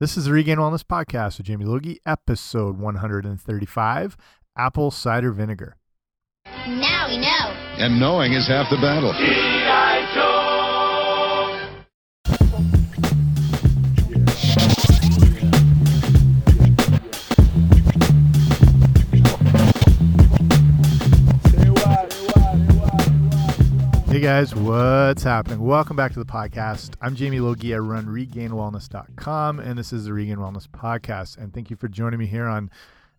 This is the Regained Wellness Podcast with Jamie Logie, episode 135 Apple Cider Vinegar. Now we know. And knowing is half the battle. Hey guys, what's happening? Welcome back to the podcast. I'm Jamie Logie. I run regainedwellness.com, and this is the Regained Wellness Podcast. And thank you for joining me here on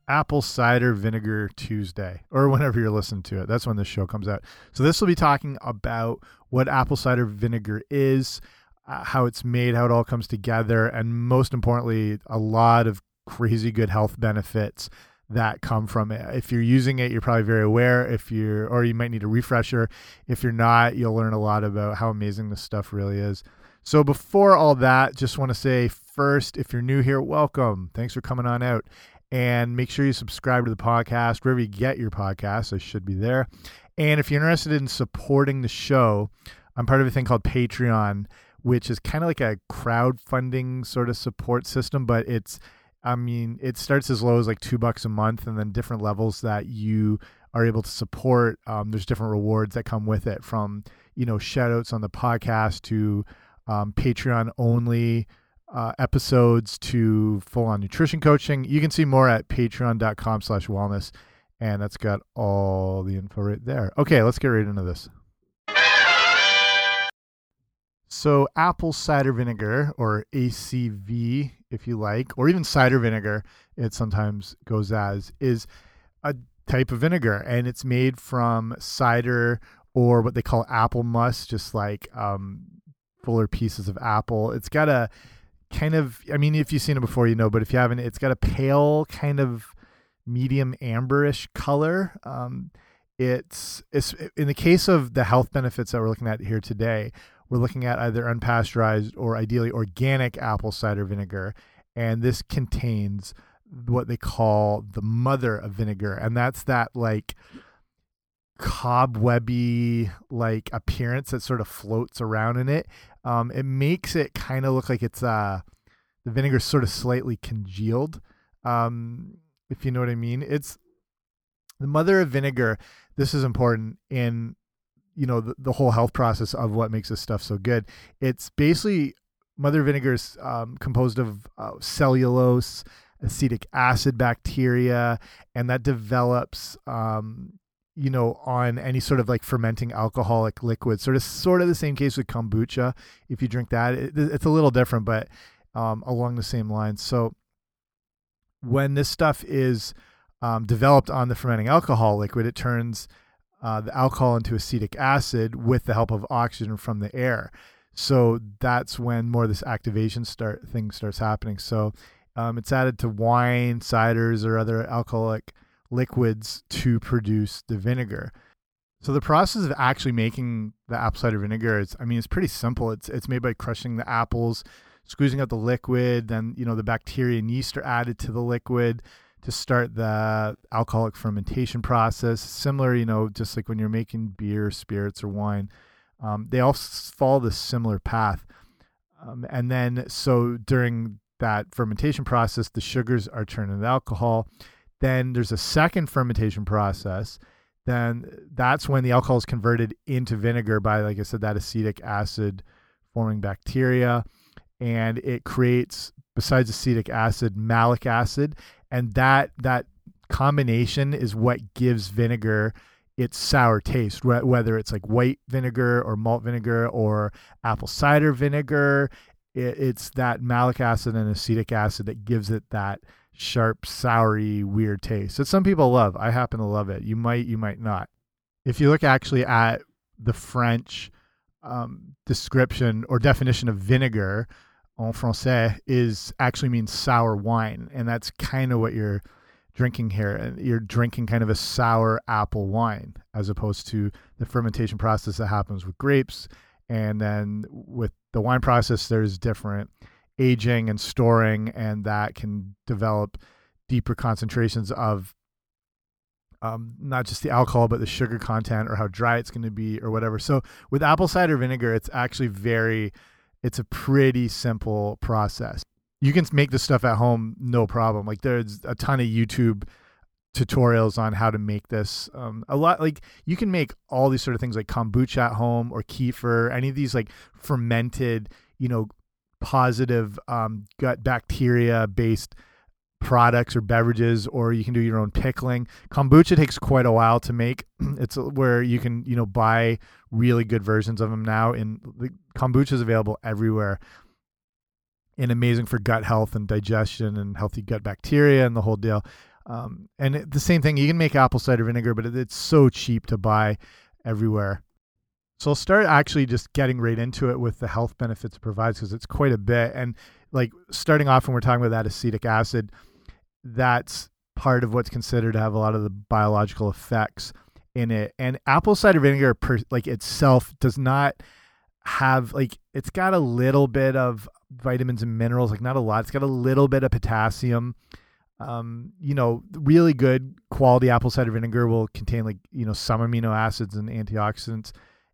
Apple Cider Vinegar Tuesday, or whenever you're listening to it. That's when this show comes out. So, this will be talking about what apple cider vinegar is, uh, how it's made, how it all comes together, and most importantly, a lot of crazy good health benefits that come from it. If you're using it, you're probably very aware. If you're, or you might need a refresher. If you're not, you'll learn a lot about how amazing this stuff really is. So before all that, just want to say first, if you're new here, welcome. Thanks for coming on out. And make sure you subscribe to the podcast wherever you get your podcasts. I should be there. And if you're interested in supporting the show, I'm part of a thing called Patreon, which is kind of like a crowdfunding sort of support system, but it's I mean, it starts as low as like two bucks a month, and then different levels that you are able to support. Um, there's different rewards that come with it, from you know shout outs on the podcast to um, Patreon only uh, episodes to full on nutrition coaching. You can see more at patreon.com/slash wellness, and that's got all the info right there. Okay, let's get right into this. So, apple cider vinegar, or ACV, if you like, or even cider vinegar, it sometimes goes as, is a type of vinegar. And it's made from cider or what they call apple must, just like um, fuller pieces of apple. It's got a kind of, I mean, if you've seen it before, you know, but if you haven't, it's got a pale, kind of medium amberish color. Um, it's, it's in the case of the health benefits that we're looking at here today we're looking at either unpasteurized or ideally organic apple cider vinegar. And this contains what they call the mother of vinegar. And that's that like cobwebby like appearance that sort of floats around in it. Um, it makes it kind of look like it's uh the vinegar sort of slightly congealed. Um, if you know what I mean. It's the mother of vinegar. This is important in you know the, the whole health process of what makes this stuff so good. It's basically mother vinegar is um, composed of uh, cellulose, acetic acid bacteria, and that develops, um, you know, on any sort of like fermenting alcoholic liquid. Sort of, sort of the same case with kombucha. If you drink that, it, it's a little different, but um, along the same lines. So when this stuff is um, developed on the fermenting alcohol liquid, it turns uh, the alcohol into acetic acid with the help of oxygen from the air. So that's when more of this activation start thing starts happening. So um, it's added to wine, ciders, or other alcoholic liquids to produce the vinegar. So the process of actually making the apple cider vinegar is, I mean, it's pretty simple. It's it's made by crushing the apples, squeezing out the liquid, then you know the bacteria and yeast are added to the liquid to start the alcoholic fermentation process. Similar, you know, just like when you're making beer, spirits, or wine, um, they all follow this similar path. Um, and then, so during that fermentation process, the sugars are turned into alcohol. Then there's a second fermentation process. Then that's when the alcohol is converted into vinegar by, like I said, that acetic acid forming bacteria. And it creates, besides acetic acid, malic acid and that that combination is what gives vinegar its sour taste whether it's like white vinegar or malt vinegar or apple cider vinegar it's that malic acid and acetic acid that gives it that sharp soury weird taste that some people love. I happen to love it. You might you might not. If you look actually at the french um, description or definition of vinegar en français is actually means sour wine, and that's kind of what you're drinking here. You're drinking kind of a sour apple wine as opposed to the fermentation process that happens with grapes, and then with the wine process, there's different aging and storing, and that can develop deeper concentrations of um, not just the alcohol, but the sugar content or how dry it's going to be or whatever. So with apple cider vinegar, it's actually very it's a pretty simple process. you can make this stuff at home no problem. Like there's a ton of YouTube tutorials on how to make this. Um, a lot like you can make all these sort of things like kombucha at home or kefir, any of these like fermented, you know, positive um, gut bacteria based products or beverages or you can do your own pickling. Kombucha takes quite a while to make. It's where you can you know buy really good versions of them now and the kombucha is available everywhere and amazing for gut health and digestion and healthy gut bacteria and the whole deal. Um, and it, the same thing you can make apple cider vinegar but it, it's so cheap to buy everywhere. So I'll start actually just getting right into it with the health benefits it provides because it's quite a bit. And like starting off when we're talking about that acetic acid, that's part of what's considered to have a lot of the biological effects in it. And apple cider vinegar, per, like itself, does not have like it's got a little bit of vitamins and minerals, like not a lot. It's got a little bit of potassium. Um, you know, really good quality apple cider vinegar will contain like you know some amino acids and antioxidants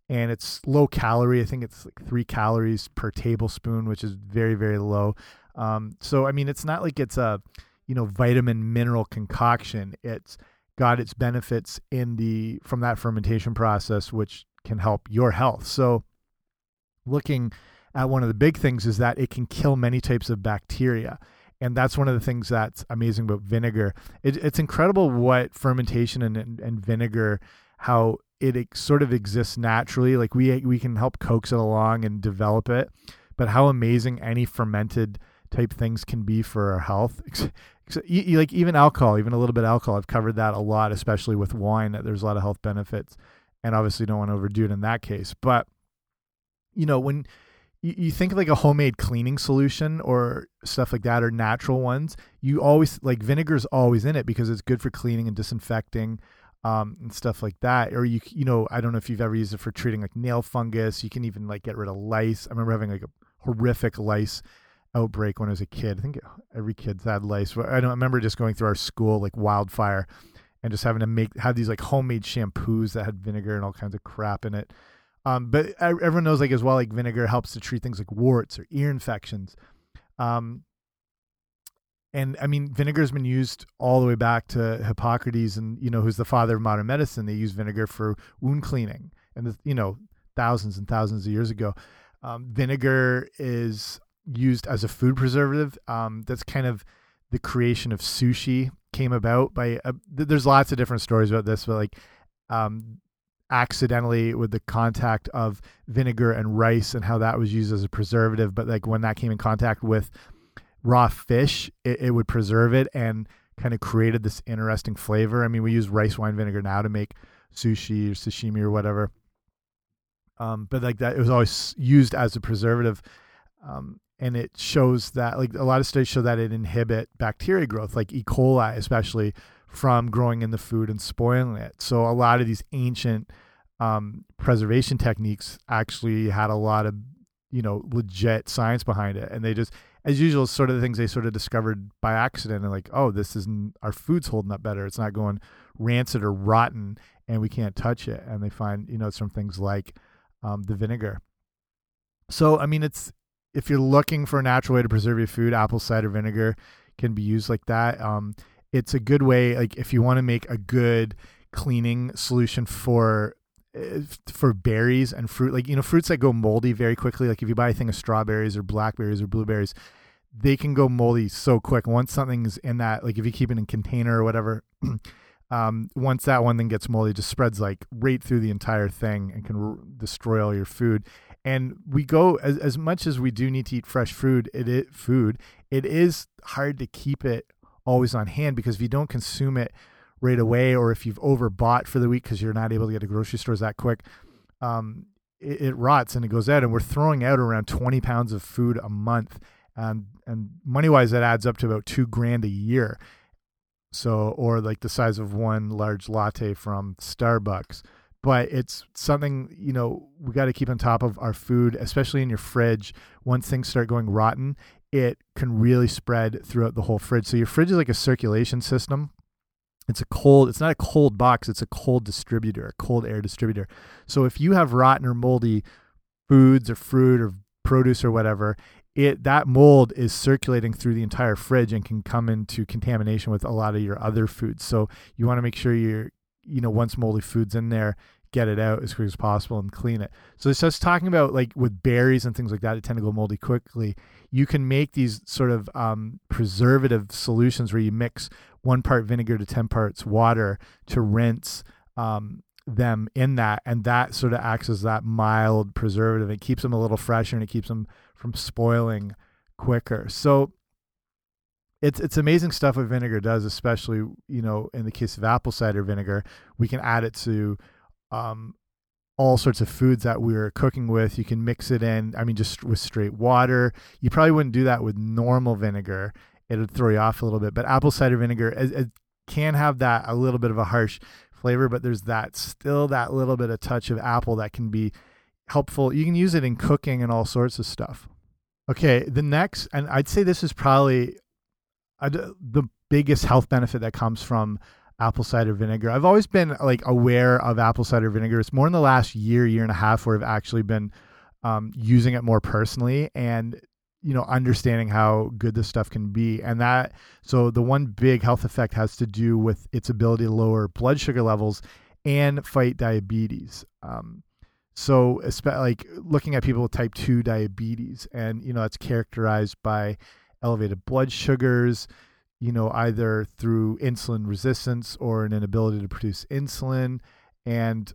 and it's low calorie. I think it's like three calories per tablespoon, which is very, very low. Um, so, I mean, it's not like it's a, you know, vitamin mineral concoction. It's got its benefits in the, from that fermentation process, which can help your health. So, looking at one of the big things is that it can kill many types of bacteria. And that's one of the things that's amazing about vinegar. It, it's incredible what fermentation and, and, and vinegar, how it sort of exists naturally. Like we we can help coax it along and develop it, but how amazing any fermented type things can be for our health. like even alcohol, even a little bit of alcohol. I've covered that a lot, especially with wine. That there's a lot of health benefits, and obviously don't want to overdo it in that case. But you know when you, think of like a homemade cleaning solution or stuff like that or natural ones you always like vinegar is always in it because it's good for cleaning and disinfecting um, and stuff like that. Or you, you know, I don't know if you've ever used it for treating like nail fungus. You can even like get rid of lice. I remember having like a horrific lice outbreak when I was a kid. I think every kid's had lice. I don't I remember just going through our school like wildfire and just having to make have these like homemade shampoos that had vinegar and all kinds of crap in it. Um, but everyone knows like as well like vinegar helps to treat things like warts or ear infections. Um, and I mean, vinegar's been used all the way back to Hippocrates, and you know, who's the father of modern medicine. They use vinegar for wound cleaning, and you know, thousands and thousands of years ago. Um, vinegar is used as a food preservative. Um, that's kind of the creation of sushi came about by. Uh, th there's lots of different stories about this, but like, um, accidentally with the contact of vinegar and rice and how that was used as a preservative, but like when that came in contact with raw fish, it, it would preserve it and kind of created this interesting flavor. I mean, we use rice wine vinegar now to make sushi or sashimi or whatever. Um, but like that, it was always used as a preservative. Um, and it shows that like a lot of studies show that it inhibit bacteria growth, like E. coli, especially from growing in the food and spoiling it. So a lot of these ancient um, preservation techniques actually had a lot of you know legit science behind it, and they just as usual, sort of the things they sort of discovered by accident and like, oh, this isn't our food's holding up better. It's not going rancid or rotten, and we can't touch it. And they find, you know, it's from things like um, the vinegar. So, I mean, it's if you're looking for a natural way to preserve your food, apple cider vinegar can be used like that. Um, it's a good way, like if you want to make a good cleaning solution for for berries and fruit like you know fruits that go moldy very quickly like if you buy a thing of strawberries or blackberries or blueberries they can go moldy so quick once something's in that like if you keep it in a container or whatever um, once that one thing gets moldy it just spreads like right through the entire thing and can destroy all your food and we go as, as much as we do need to eat fresh food it, it food it is hard to keep it always on hand because if you don't consume it right away, or if you've overbought for the week because you're not able to get to grocery stores that quick, um, it, it, rots and it goes out. And we're throwing out around 20 pounds of food a month. And, and money wise, that adds up to about two grand a year. So, or like the size of one large latte from Starbucks. But it's something, you know, we got to keep on top of our food, especially in your fridge. Once things start going rotten, it can really spread throughout the whole fridge. So, your fridge is like a circulation system it's a cold it's not a cold box it's a cold distributor a cold air distributor so if you have rotten or moldy foods or fruit or produce or whatever it that mold is circulating through the entire fridge and can come into contamination with a lot of your other foods. So you want to make sure you're, you know, once moldy food's in there, get it out as quick as possible and clean it. So it's just talking about like with berries and things like that, it tend to go moldy quickly. You can make these sort of um, preservative solutions where you mix one part vinegar to 10 parts water to rinse um, them in that. And that sort of acts as that mild preservative. It keeps them a little fresher and it keeps them from spoiling quicker. So it's it's amazing stuff what vinegar does, especially you know in the case of apple cider vinegar, we can add it to um, all sorts of foods that we are cooking with. You can mix it in. I mean, just with straight water. You probably wouldn't do that with normal vinegar. It would throw you off a little bit. But apple cider vinegar it, it can have that a little bit of a harsh flavor, but there's that still that little bit of touch of apple that can be helpful. You can use it in cooking and all sorts of stuff. Okay, the next, and I'd say this is probably the biggest health benefit that comes from apple cider vinegar. I've always been like aware of apple cider vinegar. It's more in the last year, year and a half where I've actually been um, using it more personally and you know understanding how good this stuff can be. And that so the one big health effect has to do with its ability to lower blood sugar levels and fight diabetes. Um, so, like looking at people with type 2 diabetes, and you know, that's characterized by elevated blood sugars, you know, either through insulin resistance or an inability to produce insulin. And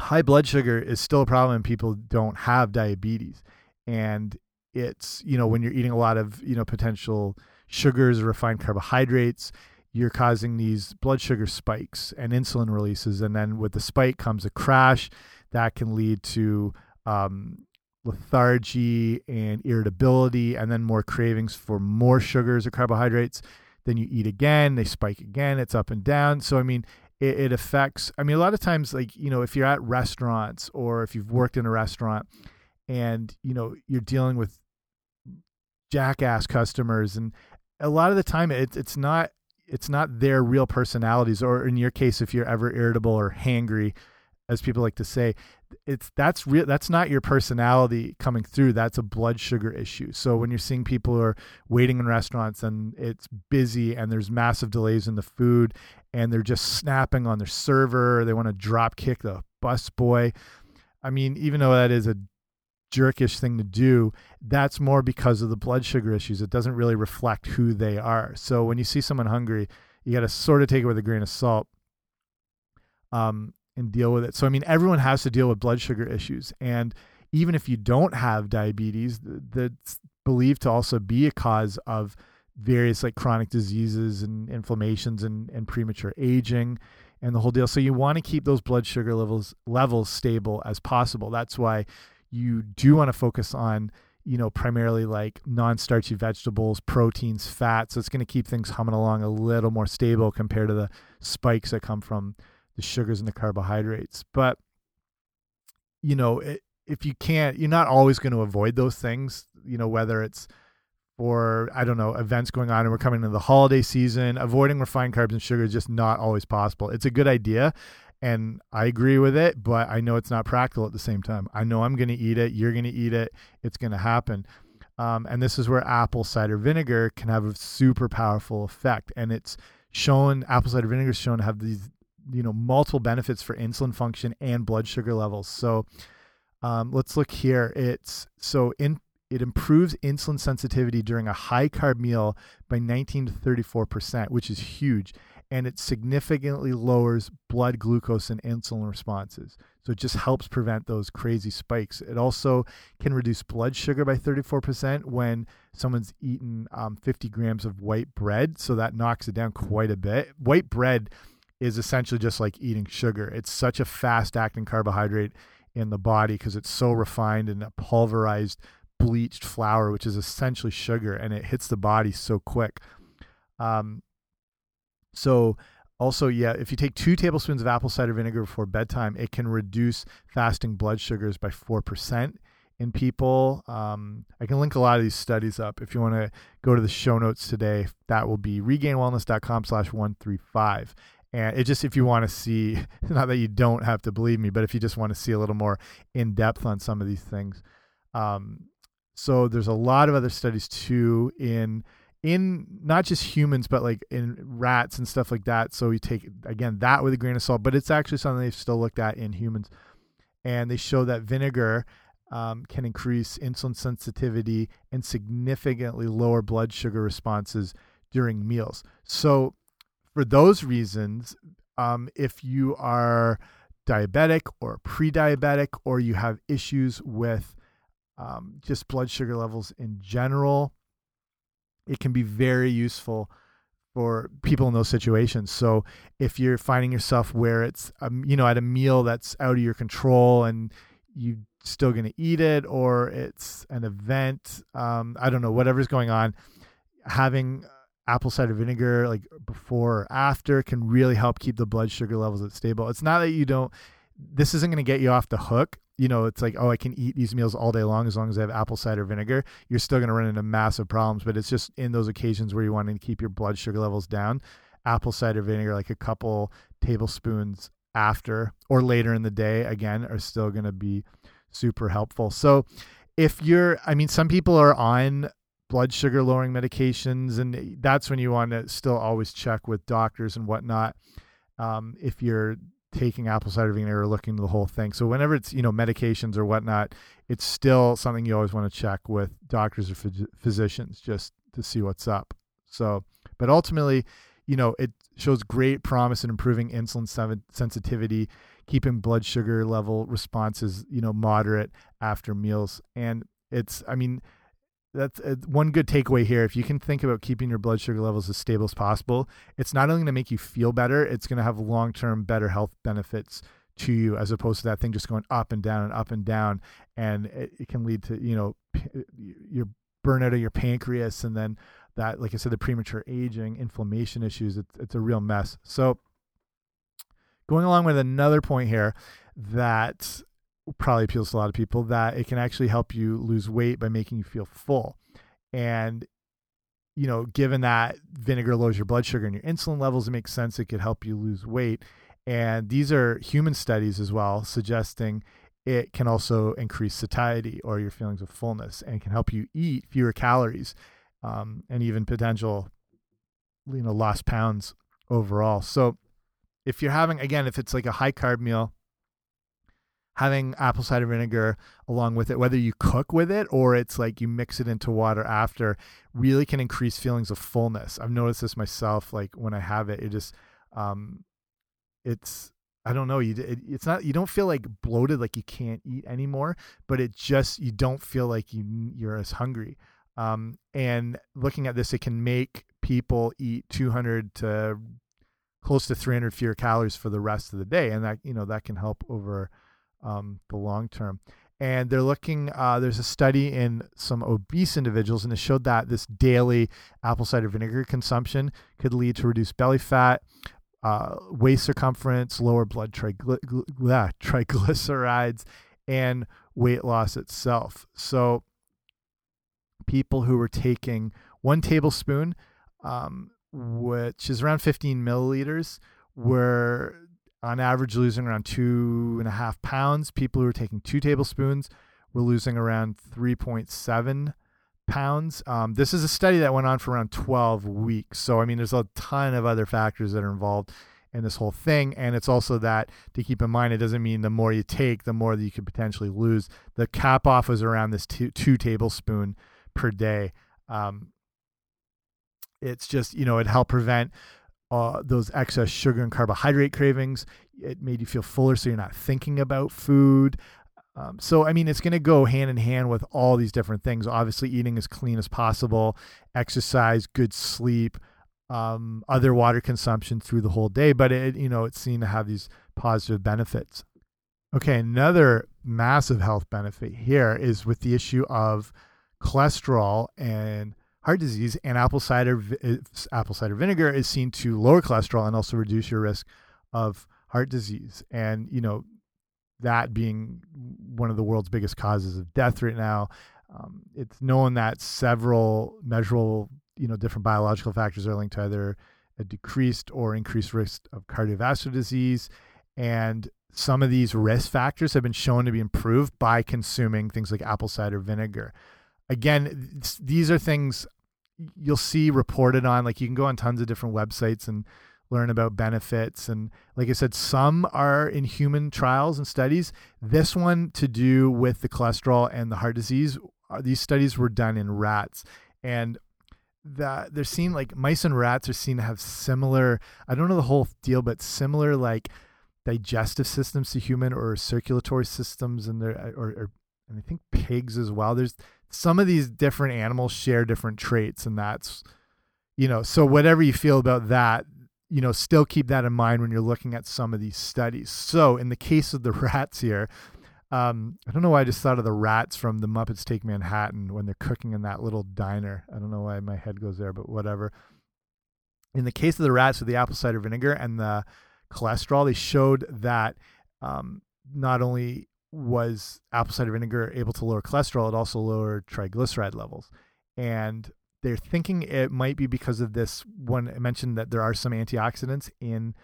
high blood sugar is still a problem in people don't have diabetes. And it's, you know, when you're eating a lot of, you know, potential sugars, refined carbohydrates, you're causing these blood sugar spikes and insulin releases. And then with the spike comes a crash that can lead to um, lethargy and irritability, and then more cravings for more sugars or carbohydrates. Then you eat again, they spike again, it's up and down. So, I mean, it, it affects, I mean, a lot of times, like, you know, if you're at restaurants or if you've worked in a restaurant and, you know, you're dealing with jackass customers and a lot of the time it, it's not it's not their real personalities or in your case if you're ever irritable or hangry as people like to say it's that's real that's not your personality coming through that's a blood sugar issue so when you're seeing people who are waiting in restaurants and it's busy and there's massive delays in the food and they're just snapping on their server they want to drop kick the bus boy i mean even though that is a jerkish thing to do, that's more because of the blood sugar issues. It doesn't really reflect who they are. So when you see someone hungry, you got to sort of take it with a grain of salt um, and deal with it. So, I mean, everyone has to deal with blood sugar issues. And even if you don't have diabetes, that's believed to also be a cause of various like chronic diseases and inflammations and, and premature aging and the whole deal. So you want to keep those blood sugar levels levels stable as possible. That's why you do want to focus on you know primarily like non-starchy vegetables proteins fats so it's going to keep things humming along a little more stable compared to the spikes that come from the sugars and the carbohydrates but you know it, if you can't you're not always going to avoid those things you know whether it's for i don't know events going on and we're coming into the holiday season avoiding refined carbs and sugar is just not always possible it's a good idea and I agree with it, but I know it's not practical at the same time. I know I'm going to eat it. You're going to eat it. It's going to happen. Um, and this is where apple cider vinegar can have a super powerful effect. And it's shown, apple cider vinegar is shown to have these, you know, multiple benefits for insulin function and blood sugar levels. So um, let's look here. It's so in it improves insulin sensitivity during a high carb meal by 19 to 34 percent, which is huge and it significantly lowers blood glucose and insulin responses. So it just helps prevent those crazy spikes. It also can reduce blood sugar by 34% when someone's eaten um, 50 grams of white bread. So that knocks it down quite a bit. White bread is essentially just like eating sugar. It's such a fast acting carbohydrate in the body because it's so refined and a pulverized bleached flour, which is essentially sugar, and it hits the body so quick. Um, so also, yeah, if you take two tablespoons of apple cider vinegar before bedtime, it can reduce fasting blood sugars by 4% in people. Um, I can link a lot of these studies up. If you want to go to the show notes today, that will be regainedwellness.com slash 135. And it just, if you want to see, not that you don't have to believe me, but if you just want to see a little more in depth on some of these things. Um, So there's a lot of other studies too in in not just humans but like in rats and stuff like that. So you take again that with a grain of salt, but it's actually something they've still looked at in humans, and they show that vinegar um, can increase insulin sensitivity and significantly lower blood sugar responses during meals. So for those reasons, um, if you are diabetic or pre-diabetic or you have issues with um, just blood sugar levels in general, it can be very useful for people in those situations. So if you're finding yourself where it's um, you know at a meal that's out of your control and you still going to eat it or it's an event, um, I don't know whatever's going on, having apple cider vinegar like before or after can really help keep the blood sugar levels at stable. It's not that you don't this isn't going to get you off the hook. You know, it's like, oh, I can eat these meals all day long as long as I have apple cider vinegar. You're still going to run into massive problems, but it's just in those occasions where you want to keep your blood sugar levels down. Apple cider vinegar, like a couple tablespoons after or later in the day, again, are still going to be super helpful. So, if you're, I mean, some people are on blood sugar lowering medications, and that's when you want to still always check with doctors and whatnot. Um, if you're taking apple cider vinegar or looking to the whole thing. So whenever it's you know medications or whatnot, it's still something you always want to check with doctors or phys physicians just to see what's up. So, but ultimately, you know, it shows great promise in improving insulin sensitivity, keeping blood sugar level responses you know moderate after meals, and it's I mean that's uh, one good takeaway here. If you can think about keeping your blood sugar levels as stable as possible, it's not only going to make you feel better, it's going to have long term better health benefits to you as opposed to that thing just going up and down and up and down. And it, it can lead to, you know, your burnout of your pancreas and then that, like I said, the premature aging, inflammation issues. It's, it's a real mess. So, going along with another point here that probably appeals to a lot of people that it can actually help you lose weight by making you feel full. And you know, given that vinegar lowers your blood sugar and your insulin levels, it makes sense it could help you lose weight. And these are human studies as well, suggesting it can also increase satiety or your feelings of fullness and can help you eat fewer calories um, and even potential, you know, lost pounds overall. So if you're having, again, if it's like a high carb meal, having apple cider vinegar along with it, whether you cook with it or it's like you mix it into water after, really can increase feelings of fullness. I've noticed this myself. Like when I have it, it just, um, it's, I don't know. You, it, it's not, you don't feel like bloated, like you can't eat anymore, but it just, you don't feel like you, you're as hungry. Um, and looking at this, it can make people eat 200 to close to 300 fewer calories for the rest of the day. And that, you know, that can help over, um, the long term. And they're looking, uh, there's a study in some obese individuals, and it showed that this daily apple cider vinegar consumption could lead to reduced belly fat, uh, waist circumference, lower blood trigly triglycerides, and weight loss itself. So, people who were taking one tablespoon, um, which is around 15 milliliters, were on average losing around two and a half pounds. People who are taking two tablespoons were losing around 3.7 pounds. Um, this is a study that went on for around 12 weeks. So, I mean, there's a ton of other factors that are involved in this whole thing. And it's also that to keep in mind, it doesn't mean the more you take, the more that you could potentially lose. The cap off was around this two, two tablespoon per day. Um, it's just, you know, it helped prevent uh, those excess sugar and carbohydrate cravings. It made you feel fuller, so you're not thinking about food. Um, so, I mean, it's going to go hand in hand with all these different things. Obviously, eating as clean as possible, exercise, good sleep, um, other water consumption through the whole day. But it, you know, it's seen to have these positive benefits. Okay, another massive health benefit here is with the issue of cholesterol and heart disease, and apple cider apple cider vinegar is seen to lower cholesterol and also reduce your risk of heart disease. And you know that being one of the world's biggest causes of death right now, um, it's known that several measurable you know different biological factors are linked to either a decreased or increased risk of cardiovascular disease and some of these risk factors have been shown to be improved by consuming things like apple cider vinegar again, these are things you'll see reported on. Like you can go on tons of different websites and learn about benefits. And like I said, some are in human trials and studies. This one to do with the cholesterol and the heart disease, uh, these studies were done in rats. And that they're seen like mice and rats are seen to have similar, I don't know the whole deal, but similar like digestive systems to human or circulatory systems and their or, or and I think pigs as well. There's some of these different animals share different traits and that's you know, so whatever you feel about that, you know, still keep that in mind when you're looking at some of these studies. So in the case of the rats here, um, I don't know why I just thought of the rats from the Muppets Take Manhattan when they're cooking in that little diner. I don't know why my head goes there, but whatever. In the case of the rats with the apple cider vinegar and the cholesterol, they showed that um, not only was apple cider vinegar able to lower cholesterol, it also lowered triglyceride levels. And they're thinking it might be because of this one. I mentioned that there are some antioxidants in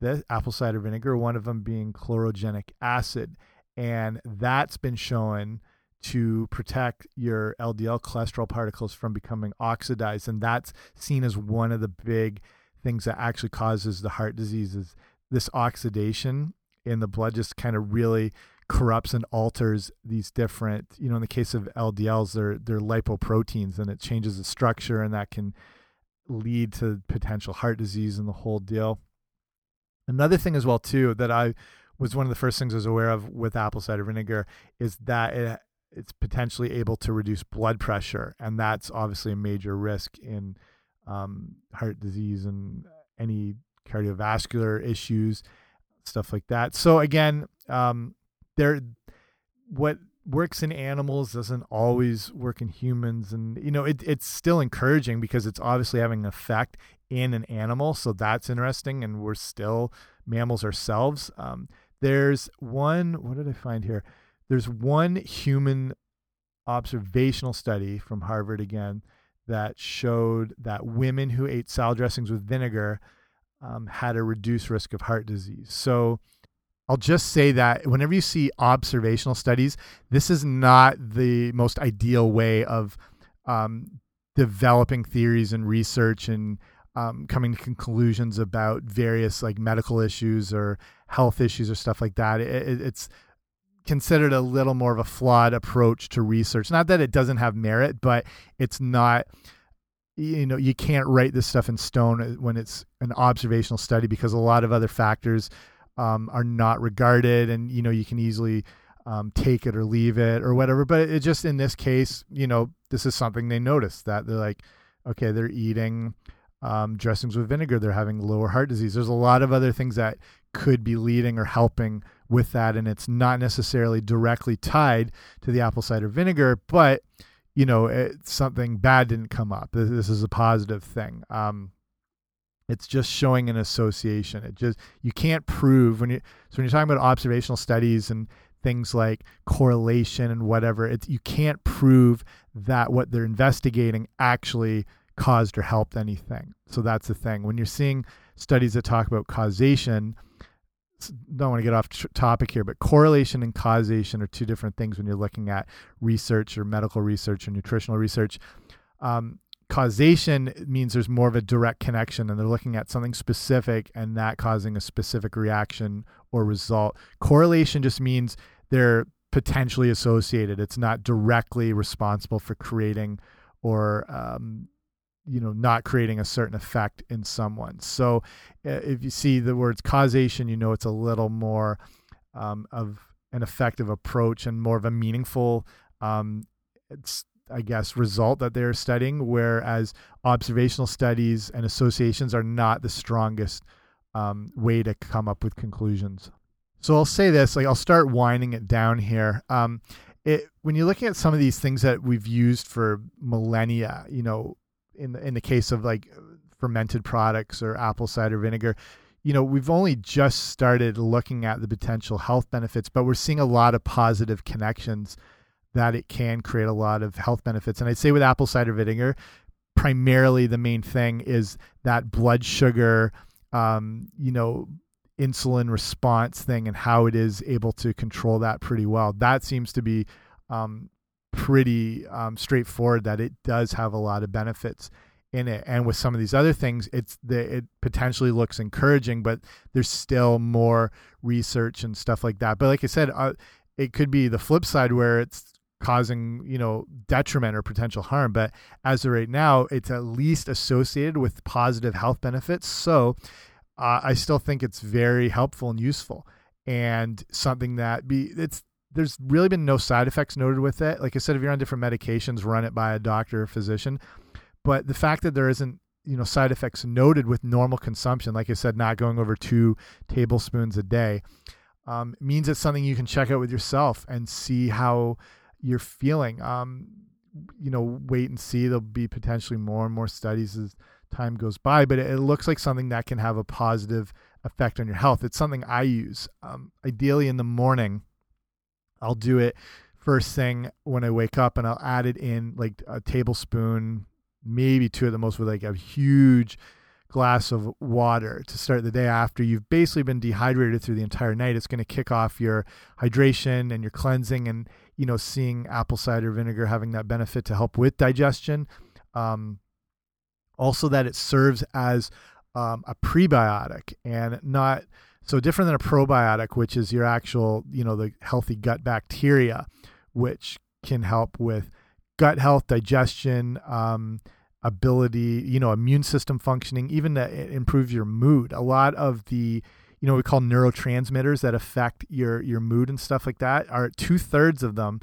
the apple cider vinegar, one of them being chlorogenic acid and that's been shown to protect your LDL cholesterol particles from becoming oxidized and that's seen as one of the big things that actually causes the heart disease is this oxidation in the blood just kind of really corrupts and alters these different you know in the case of LDLs they're they're lipoproteins and it changes the structure and that can lead to potential heart disease and the whole deal another thing as well too that I was one of the first things I was aware of with apple cider vinegar is that it, it's potentially able to reduce blood pressure, and that's obviously a major risk in um, heart disease and any cardiovascular issues, stuff like that. So again, um, there, what works in animals doesn't always work in humans, and you know it, it's still encouraging because it's obviously having an effect in an animal, so that's interesting, and we're still mammals ourselves. Um, there's one, what did I find here? There's one human observational study from Harvard again that showed that women who ate salad dressings with vinegar um, had a reduced risk of heart disease. So I'll just say that whenever you see observational studies, this is not the most ideal way of um, developing theories and research and um, coming to conclusions about various like medical issues or health issues or stuff like that. It, it's considered a little more of a flawed approach to research. Not that it doesn't have merit, but it's not. You know, you can't write this stuff in stone when it's an observational study because a lot of other factors um, are not regarded, and you know you can easily um, take it or leave it or whatever. But it just in this case, you know, this is something they notice that they're like, okay, they're eating um, dressings with vinegar, they're having lower heart disease. There's a lot of other things that could be leading or helping with that, and it's not necessarily directly tied to the apple cider vinegar, but you know, it, something bad didn't come up. This, this is a positive thing. Um, it's just showing an association. It just you can't prove when you so when you're talking about observational studies and things like correlation and whatever, it's you can't prove that what they're investigating actually caused or helped anything. So that's the thing. When you're seeing studies that talk about causation, don't want to get off topic here, but correlation and causation are two different things when you're looking at research or medical research or nutritional research. Um, causation means there's more of a direct connection and they're looking at something specific and that causing a specific reaction or result. Correlation just means they're potentially associated. It's not directly responsible for creating or um, you know not creating a certain effect in someone so uh, if you see the words causation you know it's a little more um, of an effective approach and more of a meaningful um, it's i guess result that they're studying whereas observational studies and associations are not the strongest um, way to come up with conclusions. So i'll say this like i'll start winding it down here. Um, it, when you're looking at some of these things that we've used for millennia, you know, in the, in the case of like fermented products or apple cider vinegar you know we've only just started looking at the potential health benefits but we're seeing a lot of positive connections that it can create a lot of health benefits and i'd say with apple cider vinegar primarily the main thing is that blood sugar um, you know insulin response thing and how it is able to control that pretty well that seems to be um, pretty um, straightforward that it does have a lot of benefits in it. And with some of these other things, it's the it potentially looks encouraging, but there's still more research and stuff like that. But like I said, uh, it could be the flip side where it's causing you know detriment or potential harm. But as of right now, it's at least associated with positive health benefits. So uh, I still think it's very helpful and useful, and something that be it's there's really been no side effects noted with it. Like I said, if you're on different medications, run it by a doctor or physician. But the fact that there isn't you know side effects noted with normal consumption, like I said, not going over two tablespoons a day, um, means it's something you can check out with yourself and see how you're feeling. Um, you know, wait and see. There'll be potentially more and more studies as time goes by, but it, looks like something that can have a positive effect on your health. It's something I use. Um, ideally in the morning, I'll do it first thing when I wake up, and I'll add it in like a tablespoon maybe two at the most with like a huge glass of water to start the day after you've basically been dehydrated through the entire night. It's going to kick off your hydration and your cleansing and you know seeing apple cider vinegar having that benefit to help with digestion. Um, also that it serves as um, a prebiotic and not so different than a probiotic which is your actual you know the healthy gut bacteria which can help with gut health, digestion, um, ability, you know, immune system functioning, even to improve your mood. A lot of the, you know, we call neurotransmitters that affect your your mood and stuff like that are two thirds of them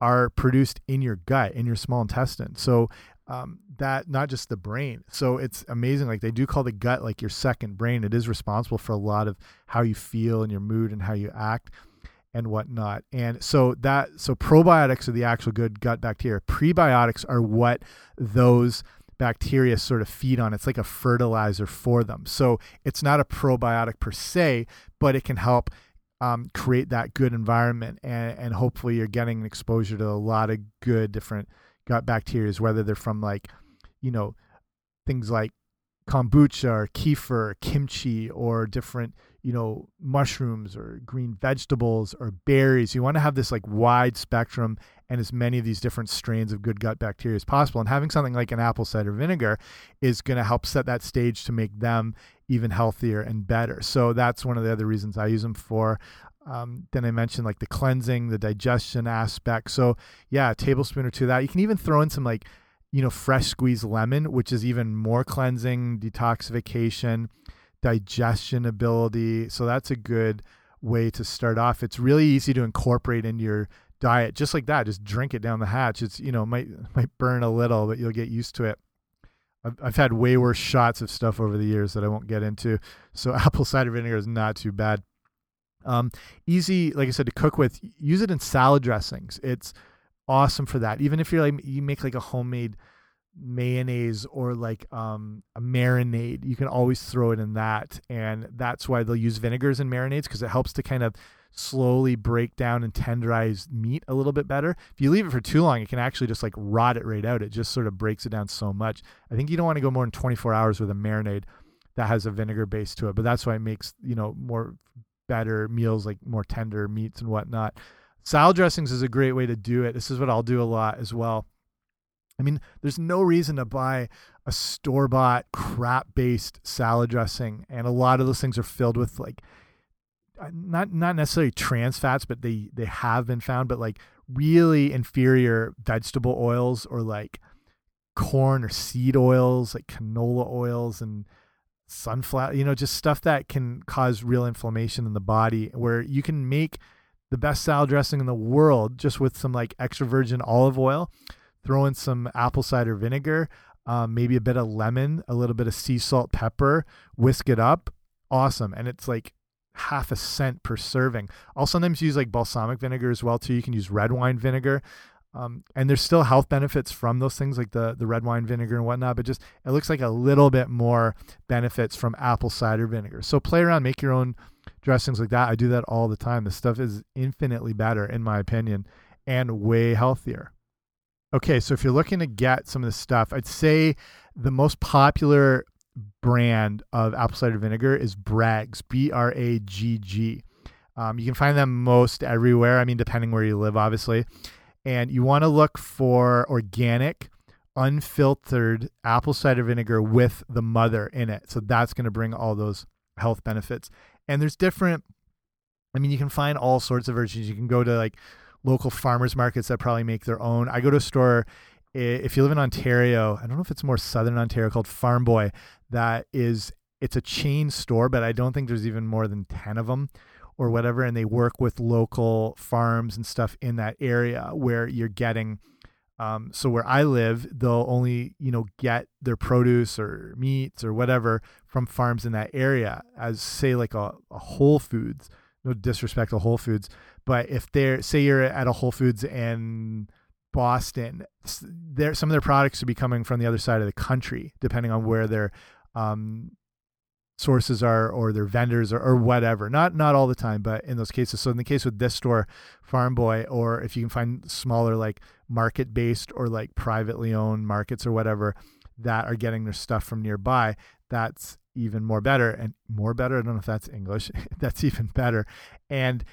are produced in your gut, in your small intestine. So um, that not just the brain. So it's amazing. Like they do call the gut like your second brain. It is responsible for a lot of how you feel and your mood and how you act and whatnot. And so that so probiotics are the actual good gut bacteria. Prebiotics are what those bacteria sort of feed on. It's like a fertilizer for them. So it's not a probiotic per se, but it can help um, create that good environment. And, and hopefully you're getting an exposure to a lot of good different gut bacteria, whether they're from like, you know, things like kombucha or kefir, or kimchi, or different you know, mushrooms or green vegetables or berries. You want to have this like wide spectrum and as many of these different strains of good gut bacteria as possible. And having something like an apple cider vinegar is going to help set that stage to make them even healthier and better. So that's one of the other reasons I use them for. Um, then I mentioned like the cleansing, the digestion aspect. So yeah, a tablespoon or two of that. You can even throw in some like, you know, fresh squeezed lemon, which is even more cleansing, detoxification digestion ability. So that's a good way to start off. It's really easy to incorporate into your diet just like that. Just drink it down the hatch. It's you know might might burn a little, but you'll get used to it. I've I've had way worse shots of stuff over the years that I won't get into. So apple cider vinegar is not too bad. Um, easy, like I said, to cook with. Use it in salad dressings. It's awesome for that. Even if you're like you make like a homemade mayonnaise or like um, a marinade, you can always throw it in that. And that's why they'll use vinegars and marinades because it helps to kind of slowly break down and tenderize meat a little bit better. If you leave it for too long, it can actually just like rot it right out. It just sort of breaks it down so much. I think you don't want to go more than 24 hours with a marinade that has a vinegar base to it, but that's why it makes, you know, more better meals like more tender meats and whatnot. Salad dressings is a great way to do it. This is what I'll do a lot as well I mean, there's no reason to buy a store bought crap based salad dressing. And a lot of those things are filled with like, uh, not not necessarily trans fats, but they they have been found, but like really inferior vegetable oils or like corn or seed oils, like canola oils and sunflower, you know, just stuff that can cause real inflammation in the body. Where you can make the best salad dressing in the world just with some like extra virgin olive oil throw in some apple cider vinegar, um, maybe a bit of lemon, a little bit of sea salt, pepper, whisk it up. Awesome. And it's like half a cent per serving. I'll sometimes use like balsamic vinegar as well too. You can use red wine vinegar. Um, and there's still health benefits from those things like the the red wine vinegar and whatnot, but just it looks like a little bit more benefits from apple cider vinegar. So play around, make your own dressings like that. I do that all the time. This stuff is infinitely better in my opinion and way healthier. Okay, so if you're looking to get some of this stuff, I'd say the most popular brand of apple cider vinegar is Bragg's, B R A G G. Um, you can find them most everywhere. I mean, depending where you live, obviously. and you want to look for organic unfiltered apple cider vinegar with the mother in it so that's going to bring all those health benefits and there's different i mean you can find all sorts of versions you can go to like local farmers markets that probably make their own i go to a store if you live in ontario i don't know if it's more southern ontario called farm boy that is it's a chain store but i don't think there's even more than 10 of them or whatever and they work with local farms and stuff in that area where you're getting um, so where I live, they'll only you know get their produce or meats or whatever from farms in that area, as say like a, a Whole Foods. No disrespect to Whole Foods, but if they're say you're at a Whole Foods in Boston, there some of their products will be coming from the other side of the country, depending on where they're um, sources are or their vendors or, or whatever. Not not all the time but in those cases. So in the case with this store farm boy or if you can find smaller like market based or like privately owned markets or whatever that are getting their stuff from nearby that's even more better and more better i don't know if that's english that's even better and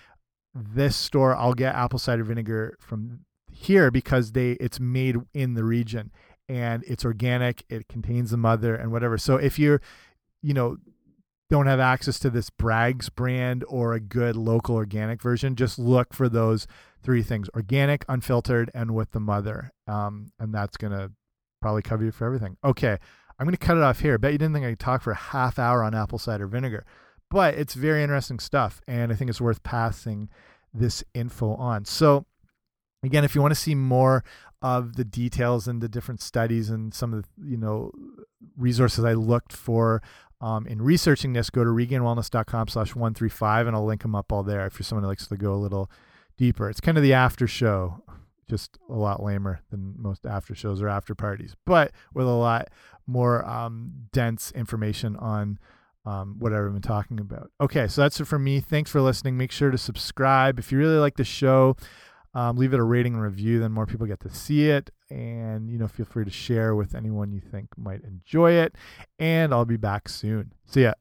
this store i'll get apple cider vinegar from here because they it's made in the region and it's organic it contains the mother and whatever so if you're you know don't have access to this Bragg's brand or a good local organic version, just look for those three things organic, unfiltered, and with the mother. Um, and that's going to probably cover you for everything. Okay. I'm going to cut it off here. Bet you didn't think I could talk for a half hour on apple cider vinegar, but it's very interesting stuff. And I think it's worth passing this info on. So, again, if you want to see more of the details and the different studies and some of the, you know, resources I looked for um, in researching this, go to regainedwellness.com slash 135 and I'll link them up all there if you're someone who likes to go a little deeper. It's kind of the after show, just a lot lamer than most after shows or after parties, but with a lot more um, dense information on um, whatever I've been talking about. Okay, so that's it for me. Thanks for listening. Make sure to subscribe. If you really like the show, um, leave it a rating and review. Then more people get to see it. And, you know, feel free to share with anyone you think might enjoy it. And I'll be back soon. See ya.